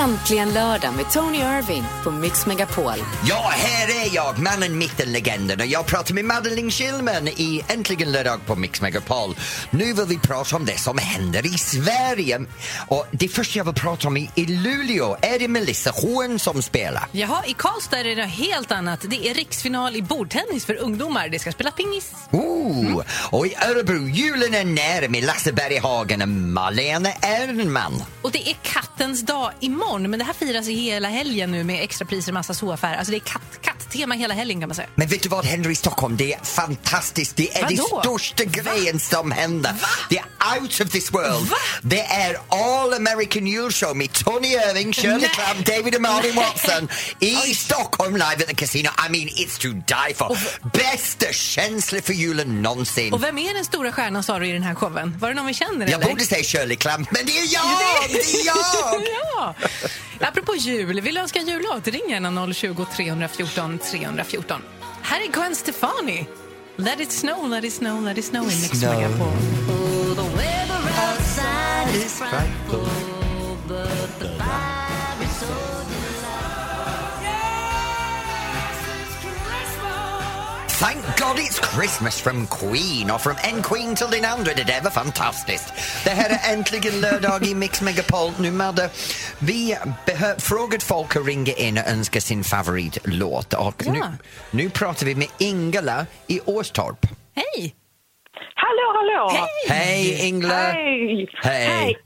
Äntligen lördag med Tony Irving på Mix Megapol. Ja, här är jag, mannen, mitten, legenden och jag pratar med Madeleine Schillman i Äntligen lördag på Mix Megapol. Nu vill vi prata om det som händer i Sverige. Och det första jag vill prata om i, i Luleå är det Melissa Horn som spelar. Jaha, i Karlstad är det något helt annat. Det är riksfinal i bordtennis för ungdomar. Det ska spela pingis. Ooh. Och i Örebro, julen är nära med Lasse Berghagen och Malena Ernman. Och det är kattens dag imorgon, men det här firas i hela helgen nu med extrapriser och massa soaffärer. Alltså det är katt, katt-tema hela helgen kan man säga. Men vet du vad händer i Stockholm? Det är fantastiskt. Det är Vadå? det största grejen som händer. Det är out of this world. Va? Det är All American Julshow med Tony Irving, Shirley. Clamp, David och Malin Watson i Stockholm live at the casino. I mean, it's to die for. Bästa känsla för julen någonsin. Och vem är den stora stjärnan sa du i den här showen? Var det någon vi känner Jag eller? borde säga Shirley Clamp, men det är jag! Det är jag! ja. Apropå jul, vill du önska en jullåt? Ring gärna 020 314 314. Här är Gwen Stefani. Let it snow, let it snow, let it snow in Mix. Megapol. Is frightful, but the vibe is so Thank God it's Christmas from Queen och från en Queen till den andra. Det där var fantastiskt. Det här är äntligen lördag i Mix Megapol. Nu Madde, vi behö- frågat folk att ringa in och önska sin favoritlåt och Ja. nu, nu pratar vi med Ingela i Årstorp. Hej! Hallå, hallå! Hej! Hej Ingela! Hej! Hej!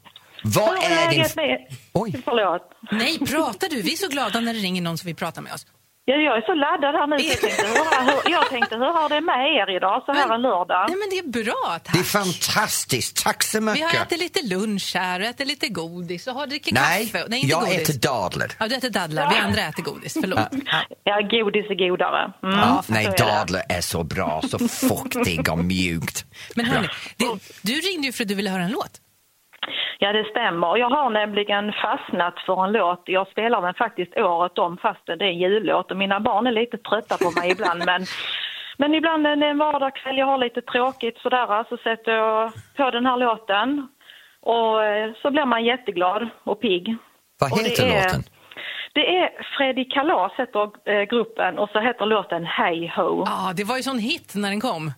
Vad Hur är din... med... Oj. Förlåt. Nej, pratar du? Vi är så glada när det ringer någon som vill prata med oss. Ja, jag är så laddad här nu så jag tänkte, hur, hur, jag tänkte hur har det med er idag så här en lördag? Nej, men det är bra, tack. Det är fantastiskt, tack så Vi har mycket. ätit lite lunch här och ätit lite godis och har druckit Nej, kaffe. Nej, inte jag godis. äter dadlar. Ja, du äter dadlar. Vi andra äter godis. Förlåt. Ja. Ja, godis är godare. Mm, Ja, nej, är dadlar är så bra, så fuktig och mjukt. Men hörni, det, du ringde ju för att du ville höra en låt. Ja, det stämmer. Jag har nämligen fastnat för en låt. Jag spelar den faktiskt året om fast det är en jullåt och mina barn är lite trötta på mig ibland. Men, men ibland en vardagskväll, jag har lite tråkigt sådär, så sätter jag på den här låten och eh, så blir man jätteglad och pigg. Vad Och det heter är- låten? Det är Freddy Kalas heter eh, gruppen och så heter låten Hey Ho. Ja, det var ju sån hit när den kom.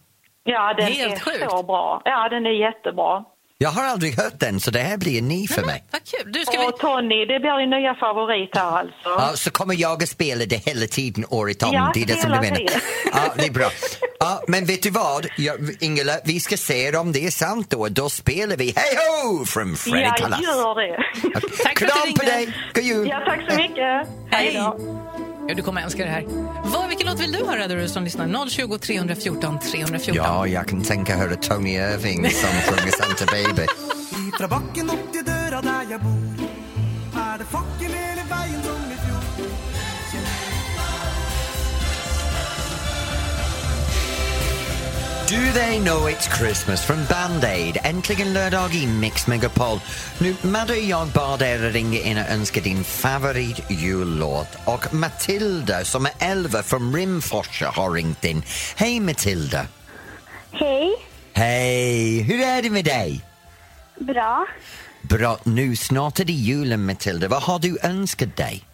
Ja, den Helt är sjukt. så bra. Ja, den är jättebra. Jag har aldrig hört den, så det här blir ny för mig. Vad kul. Du, ska vi... Och Tony, det blir din nya favorit här alltså. Ja, så kommer jag att spela det hela tiden, året om. Ja, det är det som du menar. tiden. Ja, det är bra. Ja, men vet du vad, ja, Ingela, vi ska se om det är sant då. Då spelar vi Hey Ho från Freddy Ja, gör det. Tack för att Kram på dig, god jul! Ja, tack så mycket. Hej. då. Ja, du kommer älska det här. Vad, vilken låt vill du höra du som lyssnar? 020 314 314. Ja, jag kan tänka höra Tony Irving som sjunger Santa Baby. Ifra bakken opp til døra der jeg bor, er det fakkel hele veien som i fjor. Do they know it's Christmas från Band Aid? Äntligen lördag i Mix Megapol. Nu, Madde och jag bad er ringa in och önska din favoritjullåt. Och Matilda, som är 11 från Rimforsa, har ringt in. Hej Matilda! Hej. Hej! Hur är det med dig? Bra. Bra, nu snart är det julen Matilda. Vad har du önskat dig?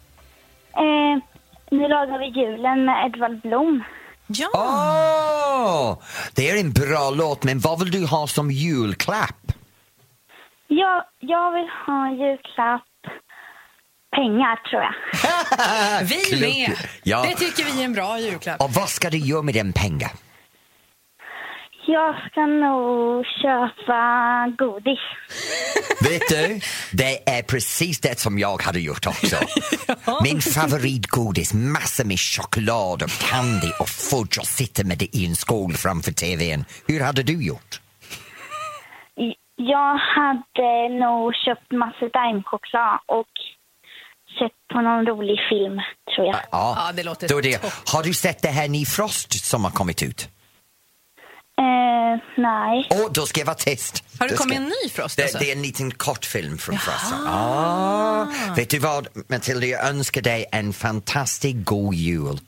Eh, nu lagar vi julen med Edvard Blom. Ja. Åh! Det är en bra låt, men vad vill du ha som julklapp? Jag, jag vill ha en julklapp. Pengar, tror jag. Vi med. Ja. Det tycker vi är en bra julklapp. Och vad ska du göra med den pengar? Jag ska nog köpa godis. Vet du, det är precis det som jag hade gjort också. Min favoritgodis, massor med choklad och candy och fudge och sitta med det i en skål framför tvn. Hur hade du gjort? Jag hade nog köpt massa daimchoklad och sett på någon rolig film, tror jag. Ja, det låter då är det. Har du sett det här Ni Frost som har kommit ut? Eh, nej. Åh, då ska jag vara tyst. Har det Då ska- kommit en ny Frost Det, alltså? det är en liten kortfilm från Frost. Ah, vet du vad, Matilda, jag önskar dig en fantastisk god jul.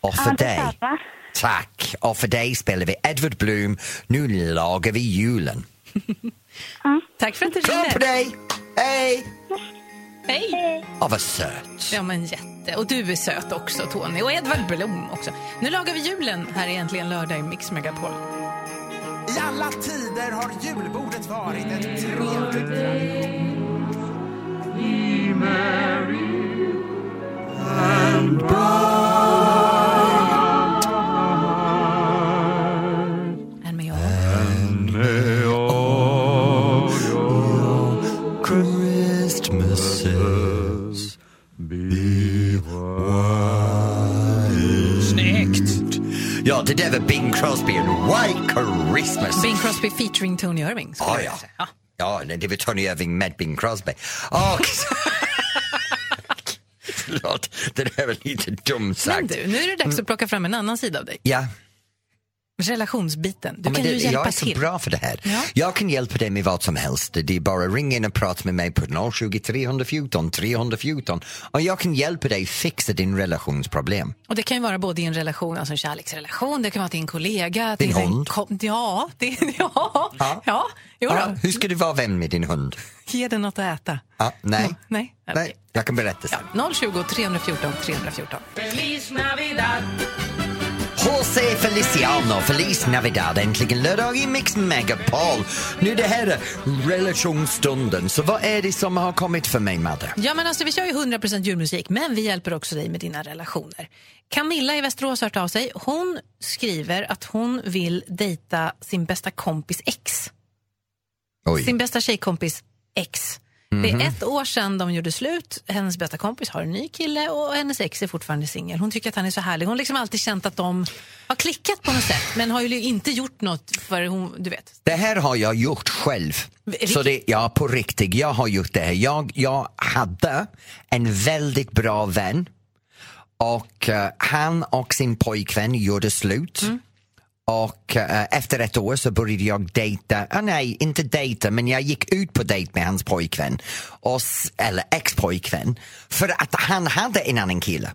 Och för Ja, dig, detsamma. tack. Och för dig spelar vi Edward Bloom, Nu lagar vi julen. Tack för att du Kram på ringde. dig! Hej! Hej. Ja, vad söt. Ja, men jätte. Och du är söt också, Tony. Och Edvard Blom också. Nu lagar vi julen här egentligen lördag i Mix Megapol. I alla tider har julbordet varit ett trevligt En det där var Bing Crosby and White Christmas. Bing Crosby featuring Tony Irving. skulle Ja, ja. ja. Det var Tony Irving med Bing Crosby. Och... Förlåt, det där var lite dumt Men sagt. du, nu är det dags att plocka fram en annan sida av dig. Ja, Relationsbiten. Du Ja, kan det, ju hjälpa jag är så till. bra för det här. Ja. Jag kan hjälpa dig med vad som helst. Det är bara att ringa in och prata med mig på 020 314 314 och jag kan hjälpa dig fixa din relationsproblem. Och det kan ju vara både i en relation, alltså en kärleksrelation, det kan vara till en kollega. Din till en hund? kom- ja, det, ja, ja. Ja. Jo Ja, hur ska du vara vän med din hund? Ge den något att äta. Ja, nej. Ja, nej. nej, jag kan berätta sen. Ja, 020 314 314. José Feliciano, Feliz Navidad, äntligen lördag i Mix Megapol. Nu det här är relationsstunden, så vad är det som har kommit för mig, Madde? Ja, men alltså, vi kör ju 100% julmusik, men vi hjälper också dig med dina relationer. Camilla i Västerås har hört av sig. Hon skriver att hon vill dejta sin bästa kompis ex. Oj. Sin bästa tjejkompis ex. Det är ett år sedan de gjorde slut. Hennes bästa kompis har en ny kille och hennes ex är fortfarande singel. Hon tycker att han är så härlig. Hon har liksom alltid känt att de har klickat på något sätt men har ju inte gjort något för hon, du vet. Det här har jag gjort själv. Rick- Så det, ja, på riktigt, jag har gjort det här. Jag, jag hade en väldigt bra vän och eh, han och sin pojkvän gjorde slut. Och eh, efter ett år så började jag dejta, ah, nej inte dejta men jag gick ut på dejt med hans pojkvän, och, eller ex-pojkvän, för att han hade en annan kille.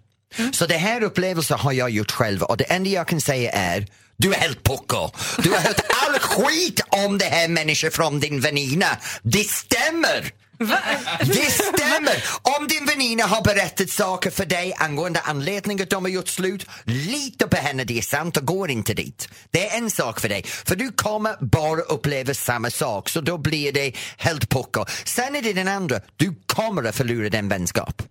Så det här upplevelsen har jag gjort själv. Och det enda jag kan säga är du är helt pucko. Du har hört all skit om det här människan från din väninna. Det stämmer! Det stämmer! Om din väninna har berättat saker för dig angående anledningen att de har gjort slut, lita på henne, det är sant och går inte dit. Det är en sak för dig, för du kommer bara uppleva samma sak, så då blir det helt pucko. Sen är det den andra, du kommer att förlora den vänskap.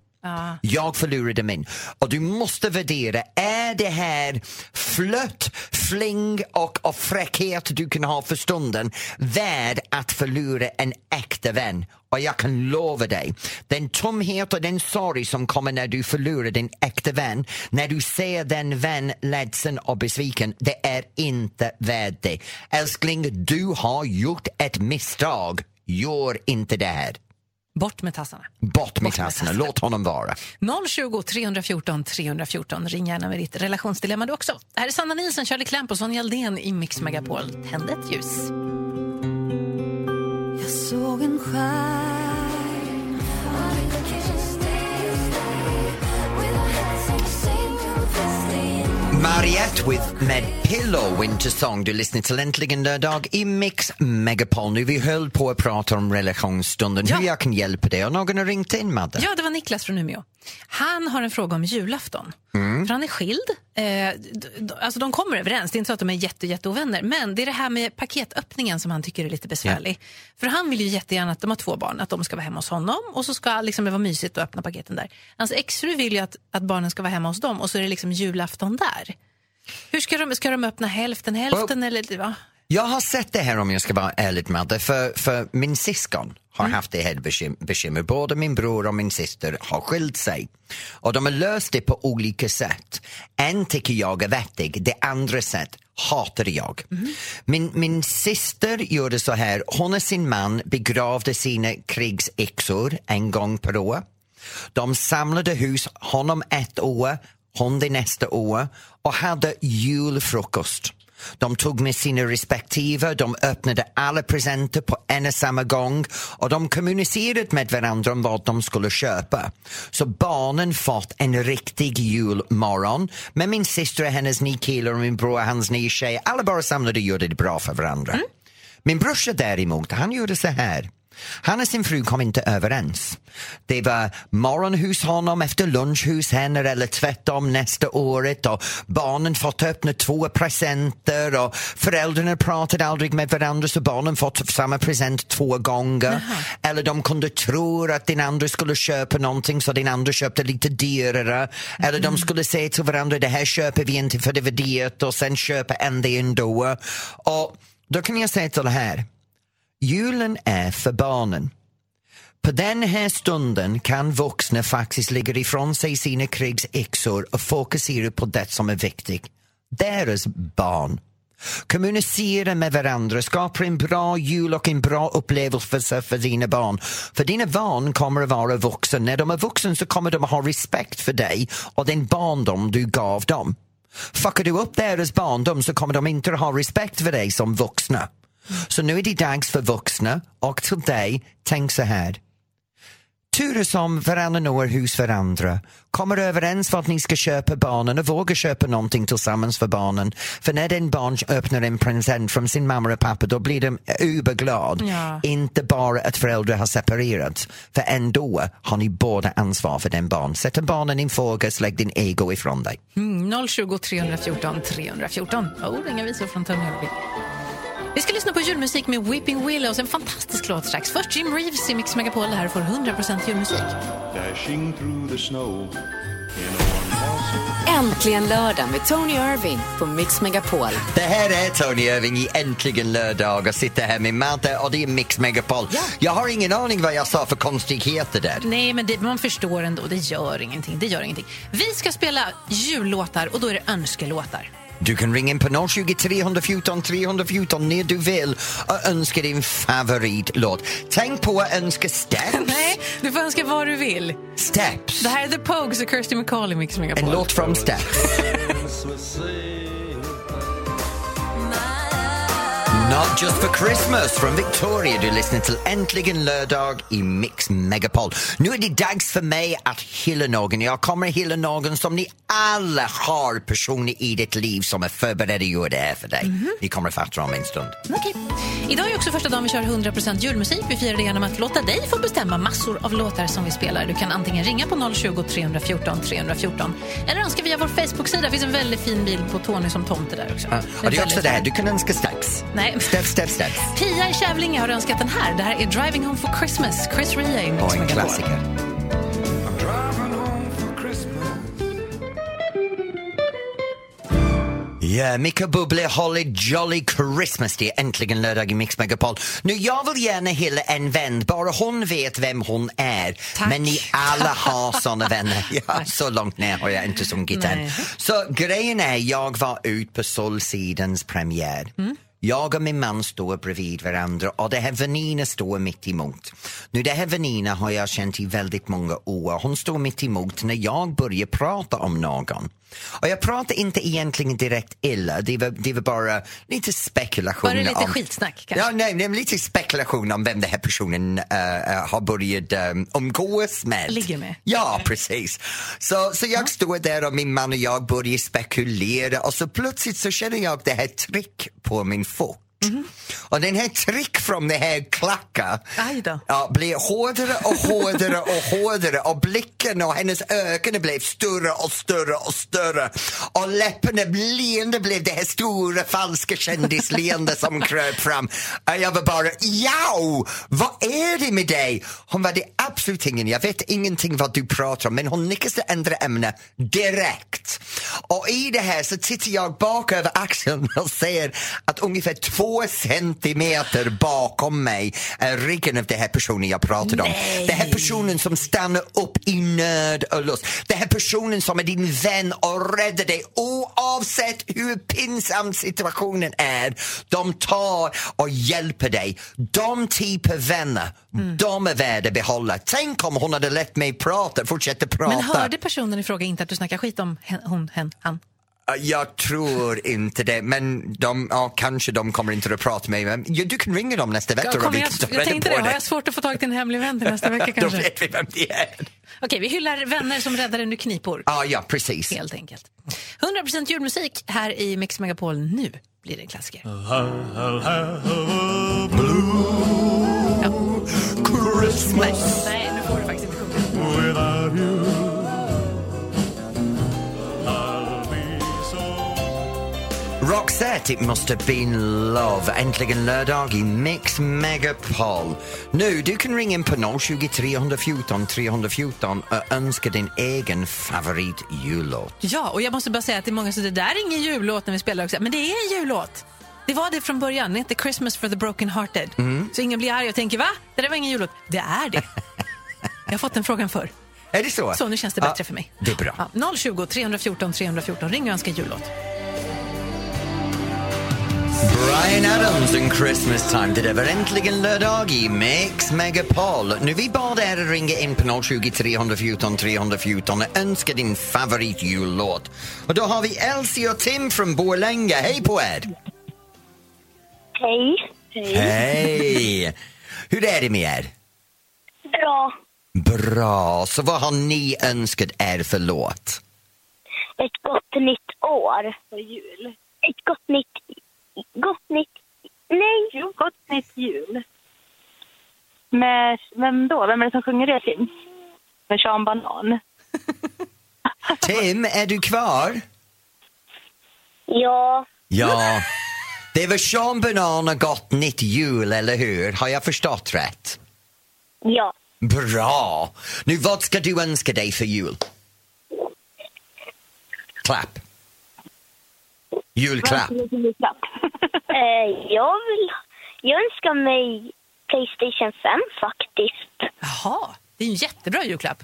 Jag förlorade min. Och du måste värdera, är det här flött, fling och, och fräckhet du kan ha för stunden värd att förlora en äkta vän? Och jag kan lova dig, den tomhet och den sorg som kommer när du förlorar din äkta vän, när du ser den vän ledsen och besviken, det är inte värt det. Älskling, du har gjort ett misstag. Gör inte det här. Bort med tassarna. Bort med med tassarna, tassarna. låt honom vara. 020 314 314. Ring gärna med ditt relationsdilemma du också. Här är Sanna Nilsson, Charlie Klemp och Sonja Aldén i Mix Megapol. Tänd ett ljus. Jag såg en stjärna Mariette with med Pillow Winter Song. Du lyssnar till Äntligen lördag i Mix Megapol. Nu vi höll på att prata om relationsstunden, Ja. hur jag kan hjälpa dig. Och någon har ringt in, Madde. Ja, det var Niklas från Umeå. Han har en fråga om julafton. Mm. För han är skild. Eh, alltså de kommer överens, det är inte så att de är jätte, jätteovänner. Men det är det här med paketöppningen som han tycker är lite besvärlig. För han vill ju jättegärna att de har två barn, att de ska vara hemma hos honom och så ska liksom det vara mysigt att öppna paketen där. Hans exfru vill ju att, att barnen ska vara hemma hos dem och så är det liksom julafton där. Hur ska de, ska de öppna hälften hälften eller va? Jag har sett det här om jag ska vara ärlig Madde, för, för min syskon har haft det här bekym- bekymmer. Både min bror och min syster har skilt sig. Och de har löst det på olika sätt. En tycker jag är vettig, det andra sätt hatar jag. Min, min syster gjorde så här, hon och sin man begravde sina krigsyxor en gång per år. De samlade hus, honom ett år, hon det nästa år och hade julfrukost. De tog med sina respektive, de öppnade alla presenter på en och samma gång och de kommunicerade med varandra om vad de skulle köpa. Så barnen fått en riktig julmorgon med min syster och hennes nio killar och min bror och hans nio tjejer. Alla bara samlade och gjorde det bra för varandra. Min brorsa däremot, han gjorde så här. Han och sin fru kom inte överens. Det var morgon hos honom efter lunch hos henne eller tvärtom nästa året och barnen fått öppna två presenter och föräldrarna pratade aldrig med varandra så barnen fått samma present två gånger. Eller de kunde tro att din andra skulle köpa någonting så din andra köpte lite dyrare. Eller de skulle säga till varandra det här köper vi inte för det var dyrt och sen köpa en det ändå. Och då kan jag säga till det här Julen är för barnen. På den här stunden kan vuxna faktiskt lägga ifrån sig sina krigsyxor och fokusera på det som är viktigt. Deras barn. Kommunicera med varandra, skapa en bra jul och en bra upplevelse för dina barn. För dina barn kommer att vara vuxna. När de är vuxna så kommer de att ha respekt för dig och den barndom du gav dem. Fuckar du upp deras barndom så kommer de inte att ha respekt för dig som vuxna. Så nu är det dags för vuxna och till dig, tänk så här. Turas om varannan år hos varandra, kommer överens att ni ska köpa barnen och våga köpa någonting tillsammans för barnen. För när den barn öppnar en present från sin mamma och pappa då blir de uberglad. Ja. Inte bara att föräldrar har separerat, för ändå har ni båda ansvar för den barn. Sätt barnen i fokus, lägg din ego ifrån dig. Mm, 020 314 314. Oh, inga visor från Irving. Vi ska lyssna på julmusik med Weeping Willows, en fantastisk låt strax. Först Jim Reeves i Mix Megapol, det här får 100% julmusik. Dashing through the snow in a one-horse Äntligen lördag med Tony Irving på Mix Megapol. Det här är Tony Irving i Äntligen lördag och sitter här med Madde och det är Mix Megapol. Jag har ingen aning vad jag sa för konstigheter där. Nej, men det, man förstår ändå, det gör ingenting. Det gör ingenting. Vi ska spela jullåtar och då är det önskelåtar. Du kan ringa in på 020 314 314 när du vill och önska din favoritlåt. Tänk på att önska Steps. Nej, du får önska vad du vill. Steps. Det här är The Pogues och Kirsty McCall i Mix Megapol. En låt från Steps. Not just for Christmas från Victoria. Du lyssnar till Äntligen lördag i Mix Megapol. Nu är det dags för mig att hylla någon. Jag kommer hylla någon som ni alla har personer i ditt liv som är förberedda att göra det här för dig. Vi kommer att fatta om en stund. Okej. Idag är också första dagen vi kör 100% julmusik. Vi firar det genom att låta dig få bestämma massor av låtar som vi spelar. Du kan antingen ringa på 020 314 314 eller önska via vår Facebook-sida. Det finns en väldigt fin bild på Tony som tomte där också. Ja, det är också det här, du kan önska Steps. Nej. Steps, steps, steps. Pia i Kävlinge har önskat den här. Det här är Driving Home for Christmas. Chris Rea i Mix en klassiker. Ja, Micke Bublé, Holly Jolly Christmas. Det är äntligen lördag i Mix Megapol. Nu, jag vill gärna hylla en vän, bara hon vet vem hon är. Tack. Men ni alla har såna vänner. Ja, så långt ner har jag inte sungit än. Så grejen är, jag var ut på Solsidens premiär. Jag och min man står bredvid varandra och det här väninnan står mitt emot. Nu det här väninnan har jag känt i väldigt många år. Hon står mitt emot när jag börjar prata om någon. Och jag pratar inte egentligen direkt illa, det var, det var bara lite spekulation. Var det lite om, skitsnack kanske? Ja, nej, är lite spekulation om vem den här personen eh, har börjat um, umgås med. Ligger med. Ja, precis. Så, så jag står där och min man och jag börjar spekulera och så plötsligt så känner jag det här tryck på min fot. Mhm. Och den här tryck från det här klacka ja, blev hårdare och hårdare och hårdare och blicken och hennes ögon blev större och större och större och läpparna leende blev det här stora falska kändisleende som kröp fram. Och jag var bara ja, vad är det med dig? Hon var det absolut ingen, jag vet ingenting vad du pratar om men hon nickade till andra ämne direkt. Och i det här så tittar jag bak över axeln och ser att ungefär två centimeter bakom mig är ryggen av den här personen jag pratade om. Den här personen som stannar upp i nöd och lust. Den här personen som är din vän och räddar dig oavsett hur pinsam situationen är. De tar och hjälper dig. De typer vänner, de är värda att behålla. Tänk om hon hade lett mig prata, fortsätta prata. Men hörde personen i fråga inte att du snackar skit om hen, hon, hen, han? Uh, Jag tror inte det, men de, ja, kanske de kommer inte att prata med mig. Men ja, du kan ringa dem nästa vecka Jag, kommer, jag, jag reda tänkte på det, har jag svårt att få tag till en hemlig vän till nästa vecka Då kanske? vet vi vem det är. Okej, vi hyllar vänner som räddar en ur knipor. Ja, ja, precis. Helt enkelt. 100% julmusik här i Mix Megapol. Nu blir det en klassiker. Ja. Christmas Roxette, it must have been love. Äntligen lördag i Mix Megapol. Nu, du kan ringa in på 020 314 314 och önska din egen favorit jullåt. Ja, och jag måste bara säga att det är många som det där är ingen jullåt när vi spelar också. Men det är en jullåt. Det var det från början. Det heter Christmas for the broken hearted. Så ingen blir arg och tänker va? Det där var ingen jullåt. Det är det. Jag har fått den frågan förr. Är det så? Så nu känns det Ja, bättre för mig. Det är bra. Ja, 020 314 314. Ring och önska jullåt. Brian Adams and Christmas time. Det var äntligen lördag i Mix Megapol. Nu vi bad er ringa in på 020 314 314 och önska din favoritjullåt. Och då har vi Elsie och Tim från Borlänge. Hej på er! Hej. Hej. Hej! Hur är det med er? Bra. Bra. Så vad har ni önskat er för låt? Ett gott nytt år. Och jul. Ett gott nytt... Gott nytt... Nej. Jo, gott nytt jul. Med... Vem då? Vem är det som sjunger det, Tim? Med Sean Banan. Tim, är du kvar? Ja. Ja. Det var Sean Banan och Gott Nytt Jul, eller hur? Har jag förstått rätt? Ja. Bra! Nu, vad ska du önska dig för jul? Klapp. Julklapp. Eh, jag vill... Jag önskar mig Playstation 5 faktiskt. Jaha, det är en jättebra julklapp.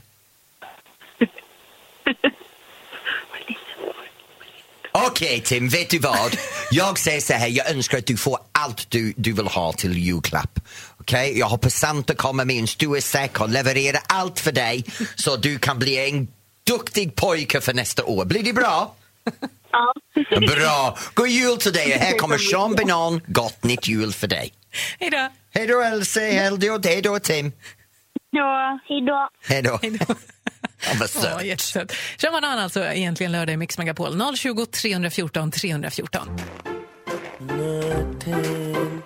Okej Tim, vet du vad? Jag säger så här, jag önskar att du får allt du, du vill ha till julklapp. Okej? Jag hoppas Santa kommer med en stor säck och levererar allt för dig så du kan bli en duktig pojke för nästa år. Blir det bra? Ja. Bra! God jul till dig här kommer Sean Banan, Gott Nytt Jul för dig. Hej då. Hej då Elsie, hej då, Tim. Ja. Hej då. Hej då. Hej Ja, söt. Sean Banan alltså egentligen lördag i Mix Megapol. 020 314 314. Nöten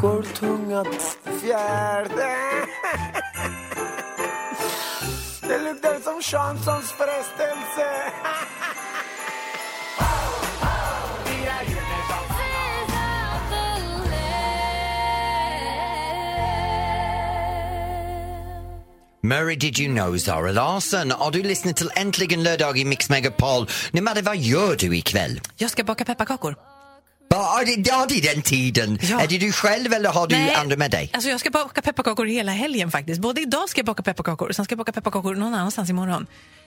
går tunga fjärde Det luktar som Chanssons frestelse Murray Did You Know, Zara Larsson. Har du lyssnat till Äntligen lördag i Mix Megapol? Nej, men vad gör du ikväll? Jag ska baka pepparkakor. Ja, det, ja, det är den tiden. Ja. Är det du själv eller har du Nej, andra med dig? Alltså jag ska baka pepparkakor hela helgen faktiskt. Både idag ska jag baka pepparkakor och sen ska jag baka pepparkakor någon annanstans imorgon.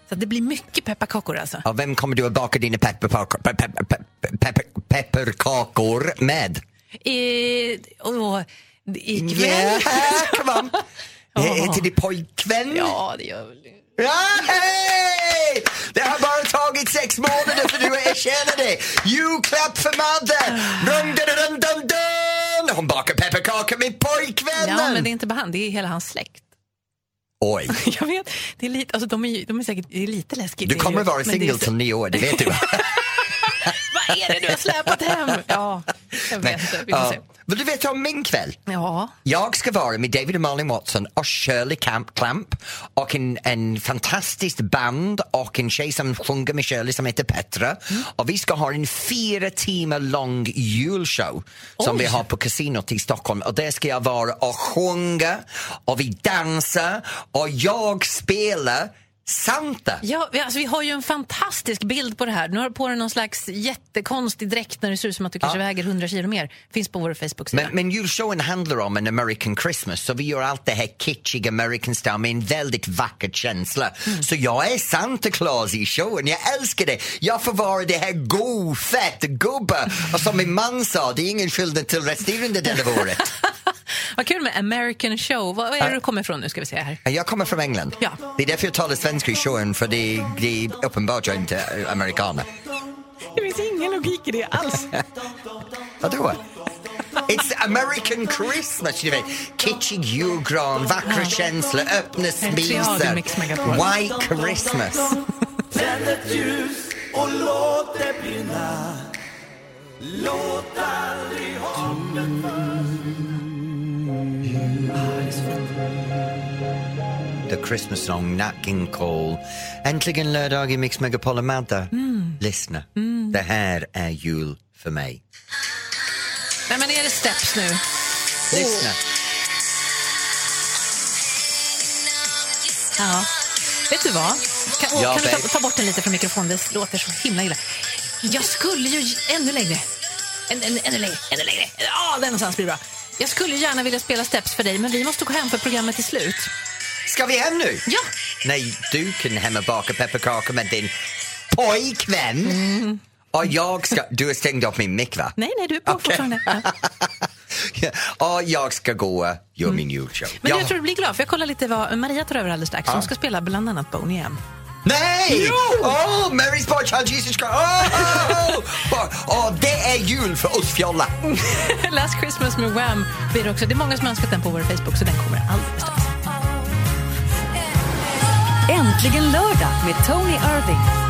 Så det blir mycket pepparkakor alltså. Och vem kommer du att baka dina pepparkakor, pe, pe, pe, pepper, pepparkakor med? I, åh, ikväll? Yeah, come on! Heter det pojkvän? Ja, det gör väl det. Ja, hej! Det har bara tagit sex månader för du att erkänna det. Julklapp för Madde! Dun, dun, dun, dun, dun. Hon bakar pepparkakor med pojkvännen! Ja, men det är inte bara han, det är hela hans släkt. Oj, Jag vet, det är lite, alltså de är, de är säkert det är lite läskigt. du är kommer vara är singel till nio år, det vet du. Vad är det du har släpat hem? Ja, jag vet inte. Vi får Ja. se. Vill du veta om min kväll? Ja, Jag ska vara med David och Malin Watson och Shirley Camp Clamp och en, en fantastisk band och en tjej som sjunger med Shirley som heter Petra. Och vi ska ha en fyra timmar lång julshow som Oj. vi har på kasinot i Stockholm och där ska jag vara och sjunga och vi dansar och jag spelar Santa. Ja, vi, alltså, vi har ju en fantastisk bild på det här. Nu har du på dig någon slags jättekonstig dräkt när det ser ut som att du kanske väger 100 kilo mer. Finns på vår Facebook-sida. Men, men julshowen handlar om en American Christmas så vi gör allt det här kitschig American style med en väldigt vacker känsla. Så jag är Santa Claus i showen, jag älskar det. Jag får vara det här god, fett gubbe. Och som min man sa, det är ingen skillnad till resterande delen av året. Vad kul med American show. Vad är du kommer ifrån nu ska vi se här. Jag kommer från England. Ja. Det är därför jag talar svenska i showen för det, det är uppenbart jag inte är amerikaner. Det finns ingen logik i det alls. Vadå? It's American Christmas, du vet. Kitschig julgran, vackra känslor, öppna spisar. White Christmas. Tänd ett ljus och låt det brinna Låt aldrig hoppet The Christmas Song, Nat King Cole. Äntligen lördag i Mix Megapol och Madde. Lyssna, det här är jul för mig. Nej, men är det steps nu? Lyssna. Ja. Vet du vad? Kan, Ja, kan du ta, ta bort den lite från mikrofonen? Det låter så himla illa. Jag skulle ju ännu längre. En, en, ännu längre, ännu längre. Ja, där någonstans blir det bra. Jag skulle gärna vilja spela steps för dig, men vi måste gå hem för programmet är slut. Ska vi hem nu? Ja! Nej, du kan hem och baka pepparkakor med din pojkvän. Och jag ska... Du har stängt upp min mick, va? Nej, nej, du är på Okej. fortfarande. Ja. Och jag ska gå och göra min julshow. Men ja. jag tror du blir glad, för jag kollar lite vad Maria tar över alldeles strax. Hon ska spela bland annat Boney M. Nej! Åh, Mary's Boy Child Jesus Christ! Åh, åh, åh. Åh, det är jul för oss fjolla. Last Christmas med Wham blir det också. Det är många som önskat den på vår Facebook, så den kommer alldeles strax. Äntligen lördag med Tony Irving.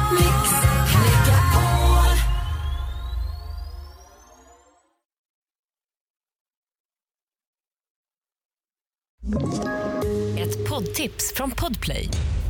Ett poddtips från Podplay.